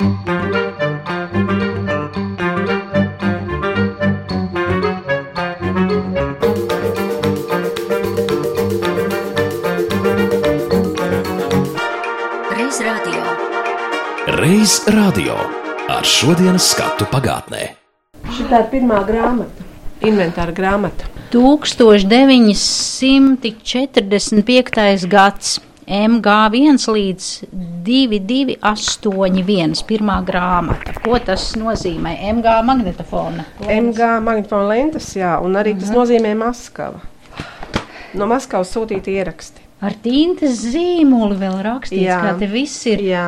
Reiz radio ar šodienas skatu pagātnē. Šī ir pirmā grāmata, inventāra grāmata. 1945. gads. MG1 līdz 2281. pirmā grāmata. Ko tas nozīmē? MG magnetofona. MG magnetofona lentes, jā, un arī tas nozīmē Maskava. No Maskavas sūtīti ieraksti. Ar tintas zīmoli vēl rakstīts, Jā. kā te viss ir. Jā,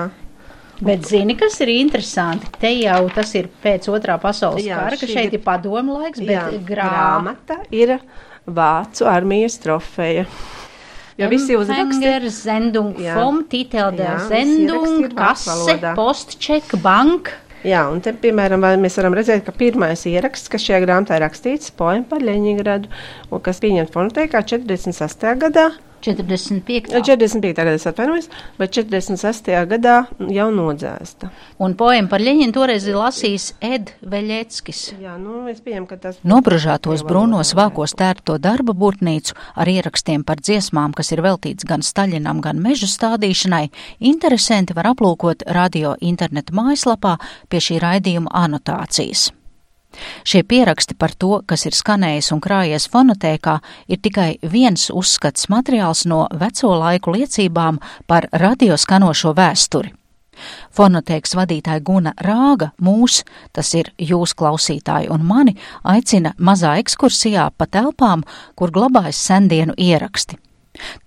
Bet zini, kas ir interesanti? Te jau tas ir pēc otrā pasaules Jā, kara, ka šeit ir- padomu laiks, bet jā. grāmata ir Vācu armijas trofeja. Jo visi Empfänger, Sendung Jā. vom, Titel der Sendung, valodā. Postcheck, Bank. Jā, un te, piemēram, mēs varam redzēt, ka pirmais ieraksts, kas šajā grāmatā ir rakstīts, poema par Leņņģeradu, un kas pieņemts fonotēkā 46. gadā, 45. 45. gadā es atvainojos, bet 46. gadā jau nodzēsta. Un poemu par Ļeņinu toreiz ir lasījis Ed Veļeckis. Jā, nu, es pieņemu, ka tas Nobružātos brūnos vākos tērto darba burtnīcu ar ierakstiem par dziesmām, kas ir veltīts gan Staļinam, gan meža stādīšanai, interesanti var aplūkot radio interneta mājaslapā pie šī raidījuma anotācijas. Šie pieraksti par to, kas ir skanējis un krājies fonotēkā, ir tikai viens uzskats materiāls no veco laiku liecībām par radioskanošo vēsturi. Fonotēks vadītāja Guna Rāga mūs, tas ir jūs klausītāji un mani, aicina mazā ekskursijā pa telpām, kur glabājas sendienu ieraksti.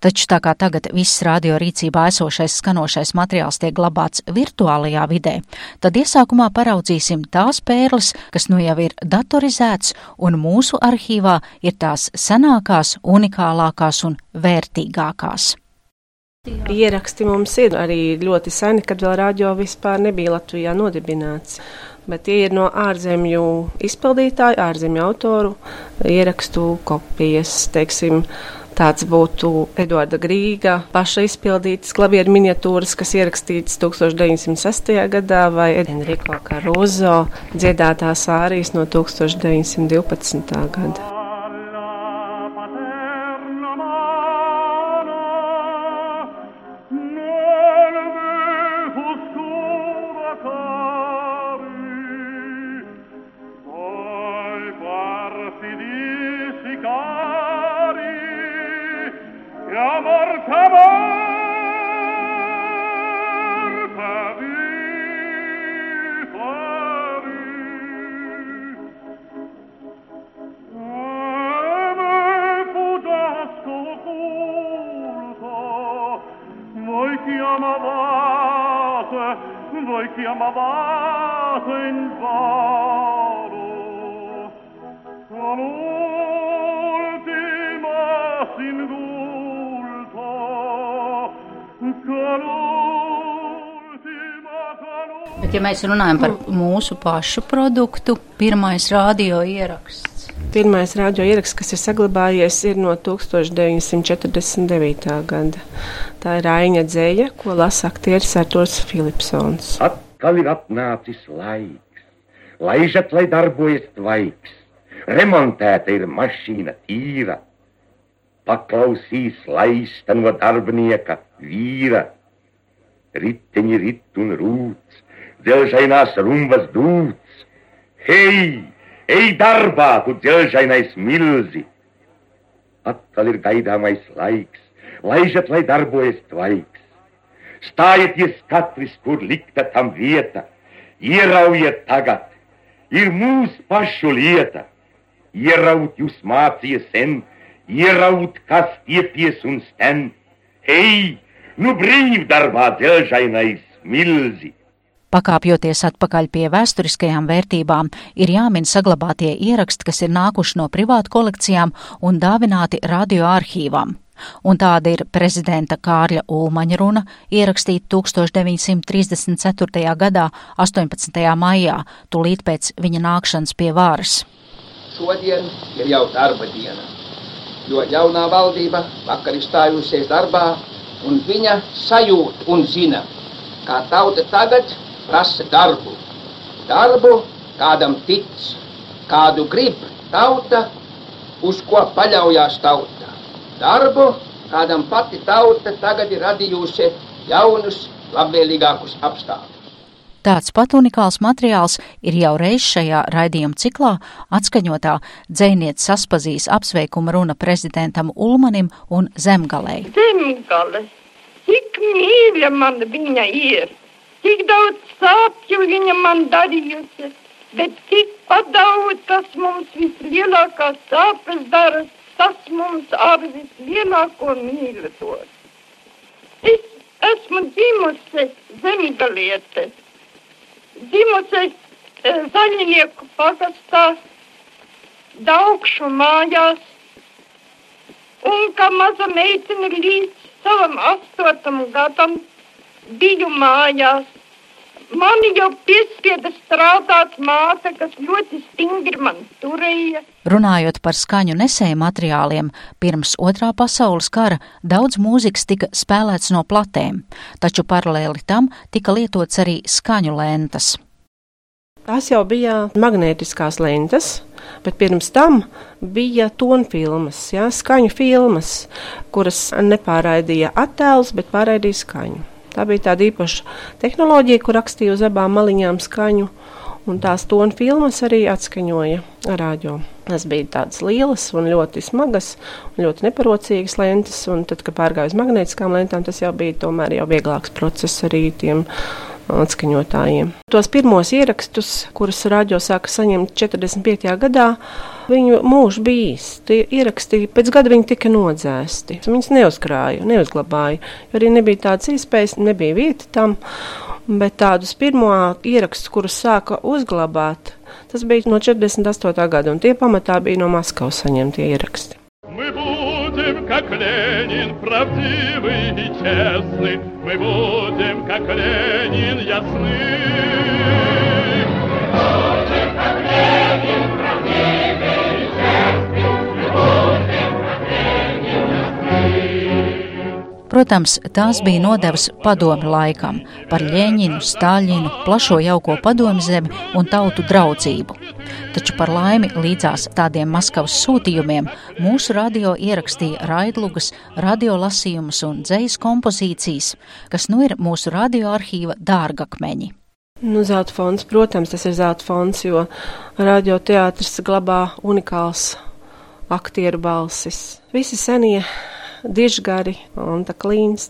Taču tā kā tagad viss radio rīcībā esošais skanošais materiāls tiek glabāts virtuālajā vidē, tad iesākumā paraudzīsim tās pērles, kas nu jau ir datorizēts, un mūsu arhīvā ir tās senākās, unikālākās un vērtīgākās. Ieraksti mums ir arī ļoti seni, kad vēl radio vispār nebija Latvijā nodibināts. Bet tie ir no ārzemju izpildītāju, ārzemju autoru ierakstu kopijas, teiksim, Tāds būtu Eduarda Grīga paša izpildītas klavieru miniatūras, kas ierakstītas 1906. gadā, vai Enrico Caruso dziedātās ārijas no 1912. gada. Bet, ja mēs runājam par mūsu pašu produktu, pirmais radio ieraksts. Pirmais radio ieraksts, kas ir saglabājies, ir no 1949. gada. Tā ir Aina dzēja, ko lasa aktieris Arturs Filipsons. Atkal ir atnācis laiks, laižat, lai darbojas tvaiks, remontēta ir mašīna tīra, paklausīs laista no darbinieka vīra, riteņi rit un rūts, dzelžainās rumbas dūts, hei, ej darbā, tu dzelžainais milzi! Atkal ir gaidāmais laiks, laižat, lai darbojas tvaiks. Stājieties katrs, kur likta tam vieta, ieraujiet tagad, ir mūsu pašu lieta. Ieraut jūs mācīja sen, ieraut, kas tiepies un sten. Hei, nu brīvdarbā dzelžainais milzi! Pakāpjoties atpakaļ pie vēsturiskajām vērtībām, ir jāmin saglabātie ieraksti, kas ir nākuši no privātu kolekcijām un dāvināti radioarkīvām. Un tāda ir prezidenta Kārļa Ulmaņa runa, ierakstīta 1934. gadā, 18. maijā, tūlīt pēc viņa nākšanas pie vāras. Šodien ir jau darba diena, jo jaunā valdība vakar ir stājusies darbā, un viņa sajūt un zina, kā tauta tagad prasa darbu. Darbu, kādam tic, kādu grib tauta, uz ko paļaujas tauta. Darbu, kādam pati tauta tagad ir radījusi jaunus, labvēlīgākus apstākļus. Tāds pat unikāls materiāls ir jau reiz šajā raidījuma ciklā atskaņotā dzēniet saspazīs apsveikuma runa prezidentam Ulmanim un Zemgalei. Zemgale, cik mīļa man viņa ir, cik daudz sāpju viņa man darījusi, bet tikpat daudz, kas mums vislielākās sāpes dara, tas mums ar vislielāko dod. Es esmu dzimusi zemgaliete dzimusi e, zaļinieku pagastā, daugšu mājās, un kā maza meitene līdz savam astotam gadam biju mājās. Mani jau piespieda strādāt māte, kas ļoti stingri man turēja. Runājot par skaņu nesēju materiāliem, pirms otrā pasaules kara daudz mūzikas tika spēlēts no platēm, taču paralēli tam tika lietots arī skaņu lentas. Tās jau bija magnētiskās lentes, bet pirms tam bija tonfilmas, ja, skaņu filmas, kuras nepāraidīja attēlus, bet pārraidīja skaņu. Tā bija tāda īpaša tehnoloģija, kur rakstīja uz abām maliņām skaņu, un tās tonu filmas arī atskaņoja rādio. Tas bija tādas lielas un ļoti smagas un ļoti neparocīgas lentes, un tad, kad pārgāja uz magnētiskām lentām, tas jau bija tomēr jau vieglāks process arī tiem atskaņotājiem. Tos pirmos ierakstus, kurus radio sāka saņemt 45. gadā, viņu mūžs bija īsts. Tie ieraksti pēc gada viņi tika nodzēsti. Viņus neuzkrāja, neuzglabāja, jo arī nebija tādas iespējas, nebija vieta tam. Bet tādus pirmo ierakstus, kurus sāka uzglabāt, tas bija no 48. gada, un tie pamatā bija no Maskavas saņemtie ieraksti. Мы будем, как Ленин, правдивый и честный. Мы будем, как Ленин, ясны. Мы будем, как Ленин, Protams, tās bija nodevas padomi laikam par Ļeņinu, Stāļinu, plašo jauko padomu zemi un tautu draudzību. Taču par laimi līdzās tādiem Maskavas sūtījumiem mūsu radio ierakstīja raidlugas, radiolasījumus un dzejas kompozīcijas, kas nu ir mūsu radioarkīva dārgakmeņi. Nu, zelta fonds, protams, tas ir zelta fonds, jo radioteātris glabā unikāls aktieru balsis. Visi senie dižgari, Anta Klīns,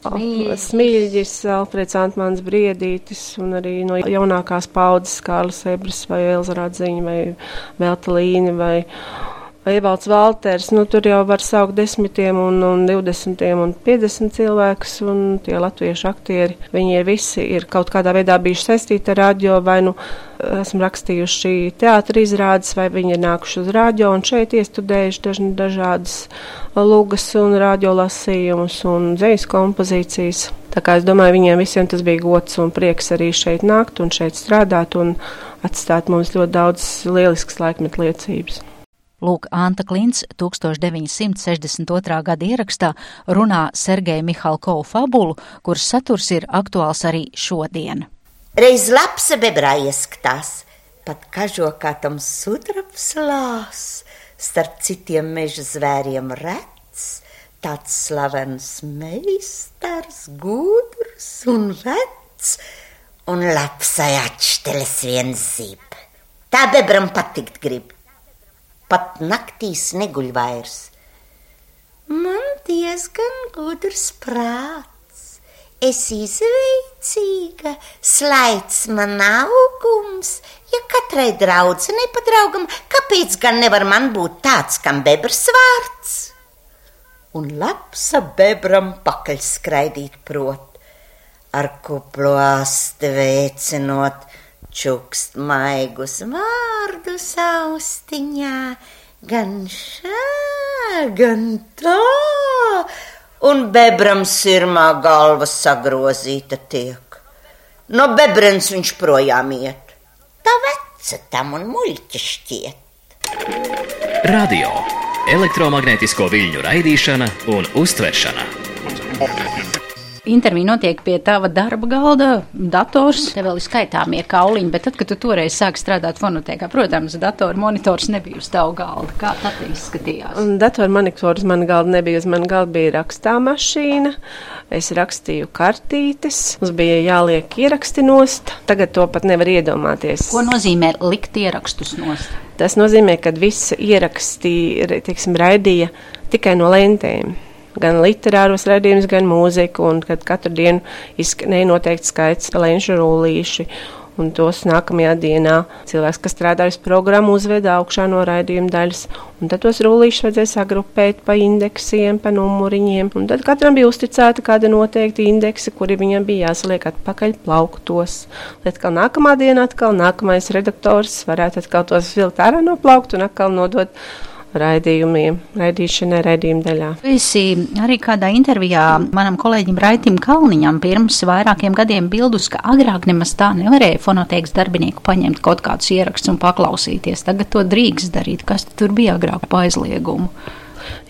Smilģis, Alfreds Antmans Briedītis un arī no jaunākās paudzes Kārlis Ebris vai Elza Radziņa vai Velta Līņa vai Evalds Valters, nu tur jau var saukt desmitiem un, un divdesmitiem un piecdesmit cilvēkus, un tie latviešu aktieri, viņi ir visi ir kaut kādā veidā bijuši saistīti ar radio, vai nu esmu rakstījuši teātra izrādes, vai viņi ir nākuši uz radio un šeit iestudējuši daž, dažādas lugas un radio lasījumus un dzejas kompozīcijas. Tā kā es domāju, viņiem visiem tas bija gods un prieks arī šeit nākt un šeit strādāt un atstāt mums ļoti daudz lielisks laikmet liecības. Lūk, Anta Klints 1962. gada ierakstā runā Sergeja Mihalkovu fabulu, kuras saturs ir aktuāls arī šodien. Reiz lapsa bebrā ieskatās, pat kažokātam sudrabs lās, starp citiem meža zvēriem rets, tāds slavens meistars, gudrs un vecs, un lapsai atšteles viens zib. Tā bebram patikt grib pat naktīs neguļ vairs. Man diezgan gudrs prāts, es izveicīga, slaids man augums, ja katrai draudzenei pa draugam, kāpēc gan nevar man būt tāds, kam bebrs vārds? Un lapsa bebram pakaļ skraidīt prot, ar kuplo asti veicinot, čukst maigus vārdus austiņā, gan šā, gan tā, un bebram sirmā galva sagrozīta tiek. No bebrens viņš projām iet, tā veca tam un muļķi šķiet. Radio, elektromagnētisko viļņu raidīšana un uztveršana. Intervija notiek pie tava darba galda, dators, te vēl ir skaitāmie kauliņi, bet tad, kad tu toreiz sāki strādāt fonotēkā, protams, datora monitors nebija uz tavu galda. Kā tad izskatījās? Datora monitors man galda nebija, uz man galda bija rakstā mašīna. Es rakstīju kartītes, mums bija jāliek ieraksti nost. Tagad to pat nevar iedomāties. Ko nozīmē likt ierakstus nost? Tas nozīmē, ka visi ieraksti, teiksim, raidīja tikai no lentēm gan literāros raidījumus, gan mūziku, un kad katru dienu izskanēja noteikts skaits lenšu rullīši. Un tos nākamajā dienā cilvēks, kas strādāja uz programmu, uzveda augšā no raidījuma daļas. Un tad tos rullīšus vajadzēja sagrupēt pa indeksiem, pa numuriņiem. Un tad katram bija uzticēta kāda noteikta indeksa, kuri viņam bija jāsaliek atpakaļ plauktos. Lai atkal nākamā dienā, atkal nākamais redaktors varētu atkal tos vilkt ārā no plauktu un atkal nodot raidījumiem, raidīšanai, raidījuma daļā. Es arī kādā intervijā manam kolēģim Raitim Kalniņam pirms vairākiem gadiem bildus, ka agrāk nemaz tā nevarēja fonoteikas darbinieku paņemt kaut kādus ierakstus un paklausīties. Tagad to drīkst darīt. Kas tur bija agrāk pa aizliegumu?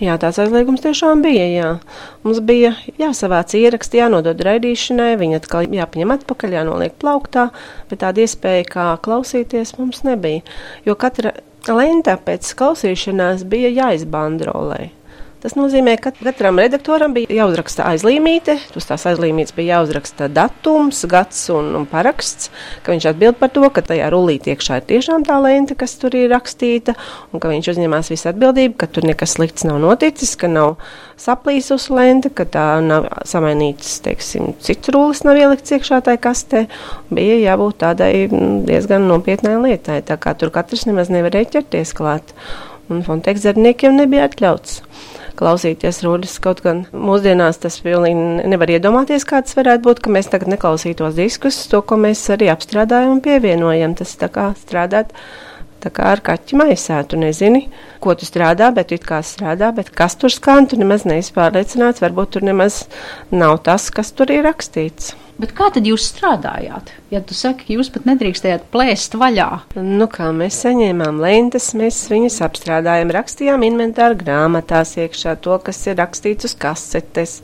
Jā, tāds aizliegums tiešām bija. Jā. Mums bija jāsavāc ieraksti, jānodod raidīšanai, viņa atkal jāpaņem atpakaļ, jānoliek plauktā, bet tāda iespēja kā klausīties mums nebija. Jo katra lenta pēc klausīšanās bija jāizbandrolē. Tas nozīmē, ka katram redaktoram bija jāuzraksta aizlīmīte. Uz tās aizlīmītes bija jāuzraksta datums, gads un, un paraksts, ka viņš atbild par to, ka tajā rullītē iekšā ir tiešām tā lente, kas tur ir rakstīta, un ka viņš uzņemās visu atbildību, ka tur nekas slikts nav noticis, ka nav saplīsusi lente, ka tā nav samainīts, teiksim, cits rullis nav ielikts iekšā tajā kastē. Bija jābūt tādai mm, diezgan nopietnai lietai, tā kā tur katrs nemaz nevarēja ķerties klāt. Un Fonteks darbiniekiem nebija atļauts klausīties ruļus. Kaut gan mūsdienās tas pilnīgi nevar iedomāties, kāds varētu būt, ka mēs tagad neklausītos diskus, to, ko mēs arī apstrādājam un pievienojam. Tas tā kā strādāt. Tā kā ar kaķi maisā, tu nezini, ko tu strādā, bet it kā strādā, bet kas tur skan, tu nemaz neesi pārliecināts, varbūt tur nemaz nav tas, kas tur ir rakstīts. Bet kā tad jūs strādājāt? Ja tu saki, jūs pat nedrīkstējāt plēst vaļā. Nu, kā mēs saņēmām lentes, mēs viņus apstrādājām, rakstījām inventāru grāmatās iekšā to, kas ir rakstīts uz kasetes.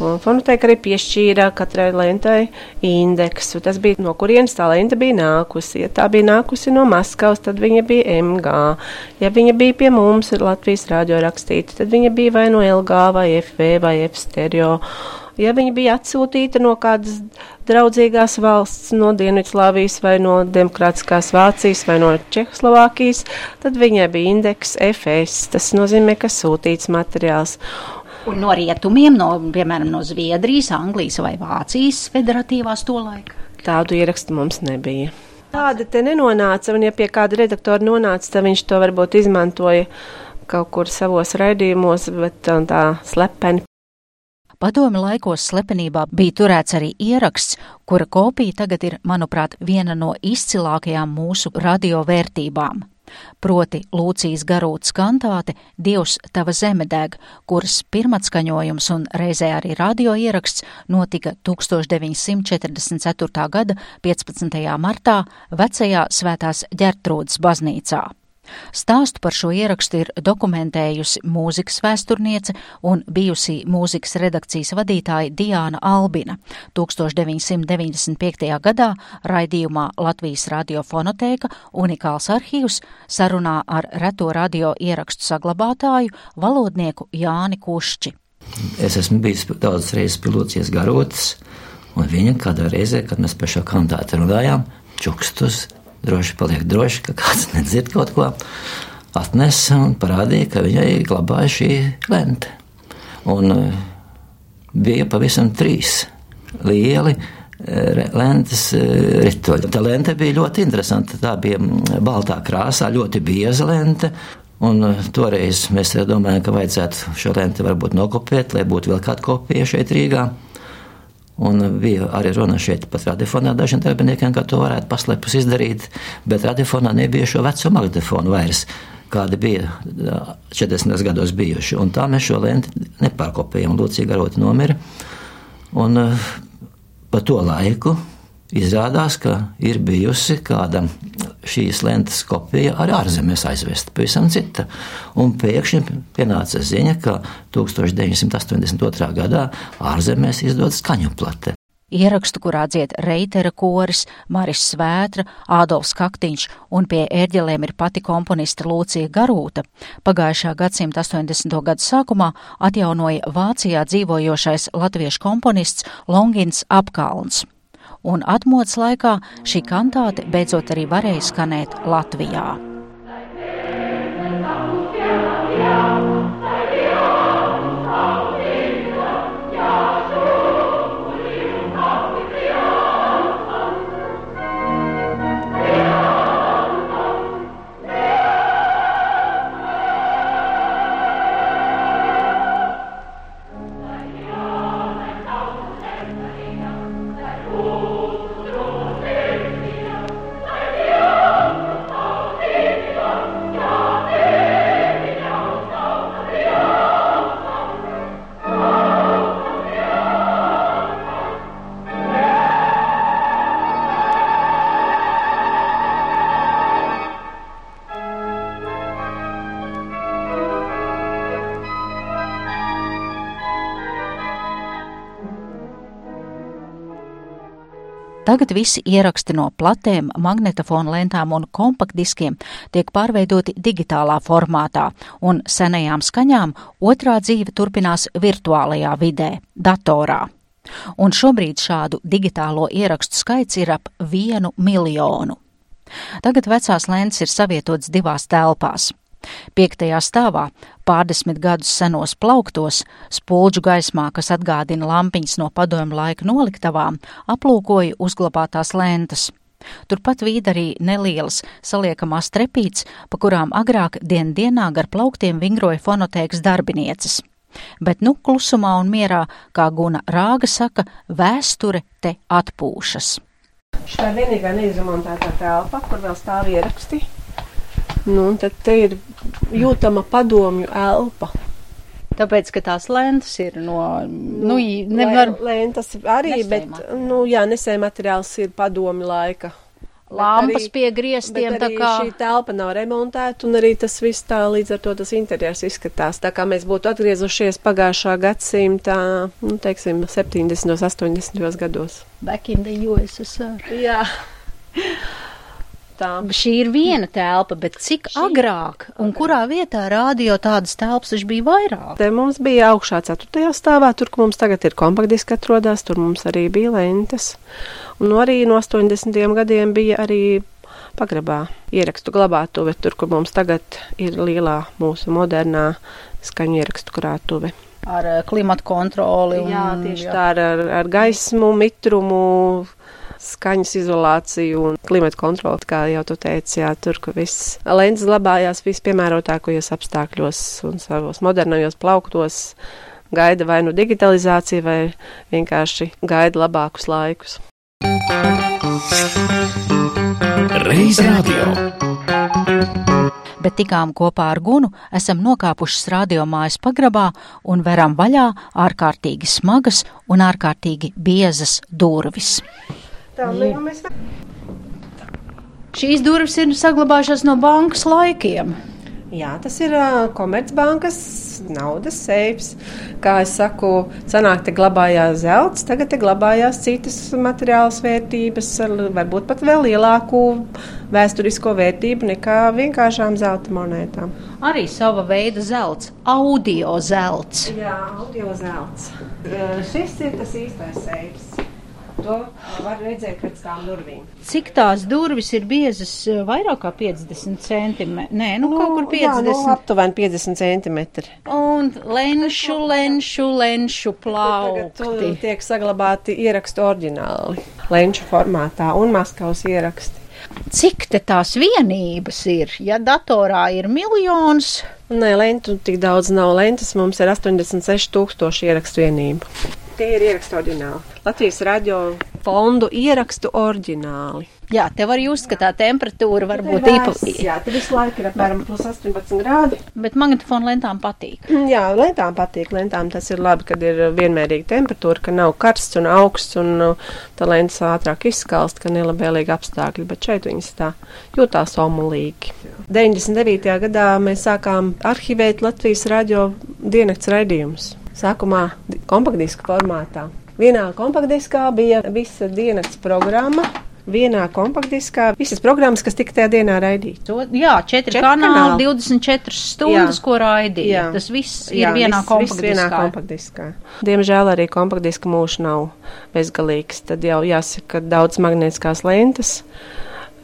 Un fonoteka arī piešķīra katrai lentai indeksu. Tas bija no kurienes tā lenta bija nākusi. Ja tā bija nākusi no Maskavas, tad viņa bija MG. Ja viņa bija pie mums, Latvijas rādio rakstīta, tad viņa bija vai no LG vai FV vai F stereo ja viņa bija atsūtīta no kādas draudzīgās valsts, no Dienvidslāvijas vai no Demokrātiskās Vācijas vai no Čehoslovākijas, tad viņai bija indeks FS. Tas nozīmē, ka sūtīts materiāls. Un no rietumiem, no, piemēram, no Zviedrijas, Anglijas vai Vācijas federatīvās tolaika? Tādu ierakstu mums nebija. Tāda te nenonāca, un ja pie kāda redaktora nonāca, tad viņš to varbūt izmantoja kaut kur savos raidījumos, bet tā slepeni Padomi laikos slepenībā bija turēts arī ieraksts, kura kopija tagad ir, manuprāt, viena no izcilākajām mūsu radiovērtībām. Proti Lūcijas garūtas kantāte Dievs tava zeme deg, kuras pirmatskaņojums un reizē arī radio ieraksts notika 1944. gada 15. martā vecajā Svētās ģertrūdas baznīcā. Stāstu par šo ierakstu ir dokumentējusi mūzikas vēsturniece un bijusī mūzikas redakcijas vadītāja Diāna Albina 1995. gadā raidījumā Latvijas radiofonotēka unikāls arhīvs sarunā ar reto radio ierakstu saglabātāju valodnieku Jāni Kušķi. Es esmu bijis daudz reizes pilotcies garotas, un viņa kādā reizē, kad mēs par šo kandidātu runājām, čukstus droši paliek droši, ka kāds nedzird kaut ko. Atnesa un parādīja, ka viņai glabāja šī lente. Un uh, bija pavisam trīs lieli uh, lentes uh, rituļi. Tā lente bija ļoti interesanta. Tā bija mm, baltā krāsā, ļoti bieza lente. Un toreiz mēs domājām, ka vajadzētu šo lenti varbūt nokopēt, lai būtu vēl kāda kopija šeit Rīgā. Un bija arī runa šeit pat radiofonā dažiem darbiniekiem, ka to varētu paslēpus izdarīt, bet radiofonā nebija šo veco magnetofonu vairs, kādi bija 40 gados bijuši. Un tā mēs šo lenti nepārkopējam. Lūcija Garota nomira. Un pa to laiku izrādās, ka ir bijusi kāda šīs lentes kopija arī ārzemēs aizvesta, pavisam cita. Un pēkšņi pienāca ziņa, ka 1982. gadā ārzemēs izdod skaņu plate. Ierakstu, kurā dzied Reitera koris, Maris Svētra, Ādolfs Kaktiņš un pie ērģelēm ir pati komponiste Lūcija Garūta, pagājušā gadsimta 80. gadu sākumā atjaunoja Vācijā dzīvojošais latviešu komponists Longins Apkalns. Un atmodas laikā šī kantāte beidzot arī varēja skanēt Latvijā. Tagad visi ieraksti no platēm, magnetofona lentām un kompaktdiskiem tiek pārveidoti digitālā formātā, un senajām skaņām otrā dzīve turpinās virtuālajā vidē, datorā. Un šobrīd šādu digitālo ierakstu skaits ir ap vienu miljonu. Tagad vecās lentes ir savietotas divās telpās. Piektajā stāvā, pārdesmit gadus senos plauktos, spulģu gaismā, kas atgādina lampiņas no padomju laika noliktavām, aplūkoju uzglabātās lentas. Turpat vīd arī nelielas saliekamās trepītes, pa kurām agrāk dien dienā gar plauktiem vingroja fonotēkas darbinieces. Bet nu klusumā un mierā, kā Guna Rāga saka, vēsture te atpūšas. Šī ir vienīgā neizremontētā telpa, kur vēl stāv ieraksti. Nu, tad te ir jūtama padomju elpa. Tāpēc, ka tās lentes ir no, nu, nevar. Lentes arī, bet, nu, jā, nesēja materiāls ir padomju laika. Lampas arī, pie griestiem, tā kā. Šī telpa nav remontēta, un arī tas viss tā līdz ar to tas interjers izskatās. Tā kā mēs būtu atgriezušies pagājušā gadsimta, nu, teiksim, 70. 80. gados. Back in the USSR. Jā. Tā. Šī ir viena telpa, bet cik Šī... agrāk un kurā vietā rādio tādas telpas bija vairāk? Te mums bija augšā ceturtajā stāvā, tur, kur mums tagad ir kompaktdiski atrodās, tur mums arī bija lentes. Un arī no 80. gadiem bija arī pagrabā ierakstu glabātuve, tur, kur mums tagad ir lielā mūsu modernā skaņu ierakstu krātuve ar eh, klimatu kontroli. Un, jā, tieši jā. tā ar, ar, ar gaismu, mitrumu, skaņas izolāciju un klimata kontroli, kā jau tu teici, jā, tur, ka viss lens glabājās vispiemērotākajos apstākļos un savos modernajos plauktos gaida vai nu digitalizāciju, vai vienkārši gaida labākus laikus. Reiz radio bet tikām kopā ar Gunu esam nokāpušas radiomājas pagrabā un veram vaļā ārkārtīgi smagas un ārkārtīgi biezas durvis. Tā, nu, mēs... Šīs durvis ir saglabājušās no bankas laikiem. Jā, tas ir uh, Komercbankas naudas seifs. Kā jau saku, senāk te glabājās zelts, tagad te glabājās citas materiālas vērtības, ar varbūt pat vēl lielāku vēsturisko vērtību nekā vienkāršām zelta monētām. Arī sava veida zelts, audio zelts. Jā, audio zelts. Šis ir tas īstais seifs. To var redzēt pēc tām durvīm. Cik tās durvis ir biezas? Eh, vairāk kā 50 centimetri. Nē, nu, nu kaut kur 50. Jā, nu, aptuveni 50 centimetri. Un lenšu, lenšu, lenšu plaukti. Tagad tiek saglabāti ierakstu oriģināli. Lenšu formātā un Maskavas ieraksti. Cik te tās vienības ir? Ja datorā ir miljons. Nē, lentu tik daudz nav. Lentas mums ir 86 tūkstoši ierakstu vienību tie ir ierakstu oriģināli. Latvijas radio fondu ierakstu oriģināli. Jā, tev var just, ka tā temperatūra var būt īpaši. īpa. Jā, tur visu laiku ir apmēram plus 18 grādi. Bet magnetofonu lentām patīk. Jā, lentām patīk. Lentām tas ir labi, kad ir vienmērīga temperatūra, ka nav karsts un augsts un uh, tā lentes ātrāk izskalst, ka nelabēlīgi apstākļi, bet šeit viņas tā jūtās omulīgi. 99. gadā mēs sākām arhivēt Latvijas radio dienakts raidījumus. Sākumā di- kompaktdiska formātā. Vienā kompaktdiskā bija visa dienas programma. Vienā kompaktdiskā visas programmas, kas tika tajā dienā raidītas. Jā, četri, Četri kanāli, kanāli. 24 stundas, Jā. ko raidīja. Jā. Tas viss Jā, ir vienā viss- viss vienā kompaktdiskā. kompaktdiskā. Diemžēl arī kompaktdiska mūžs nav bezgalīgs. Tad jau jāsaka, ka daudz magnētiskās lentes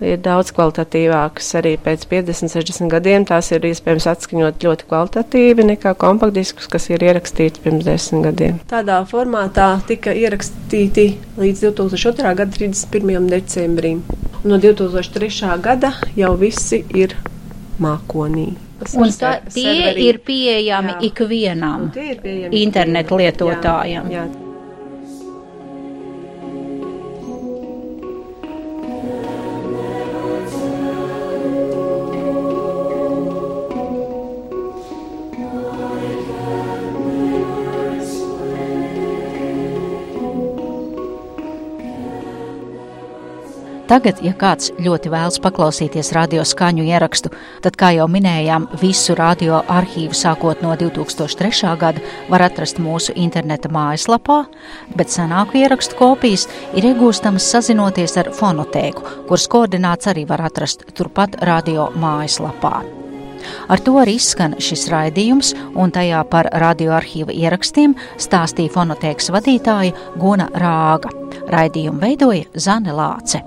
ir daudz kvalitatīvākas. Arī pēc 50, 60 gadiem tās ir iespējams atskaņot ļoti kvalitatīvi nekā kompaktdiskus, kas ir ierakstīti pirms 10 gadiem. Tādā formātā tika ierakstīti līdz 2002. gada 31. decembrim. No 2003. gada jau visi ir mākonī. Un tā, tie ir pieejami Jā. ikvienam Tie ir pieejami internetu lietotājam. Jā, jā. Tagad, ja kāds ļoti vēlas paklausīties radio skaņu ierakstu, tad, kā jau minējām, visu radio arhīvu sākot no 2003. gada var atrast mūsu interneta mājaslapā, bet senāku ierakstu kopijas ir iegūstamas sazinoties ar fonotēku, kuras koordināts arī var atrast turpat radio mājaslapā. Ar to arī izskan šis raidījums, un tajā par radioarkīva ierakstiem stāstīja fonotēkas vadītāja Guna Rāga. Raidījumu veidoja Zane Lāce.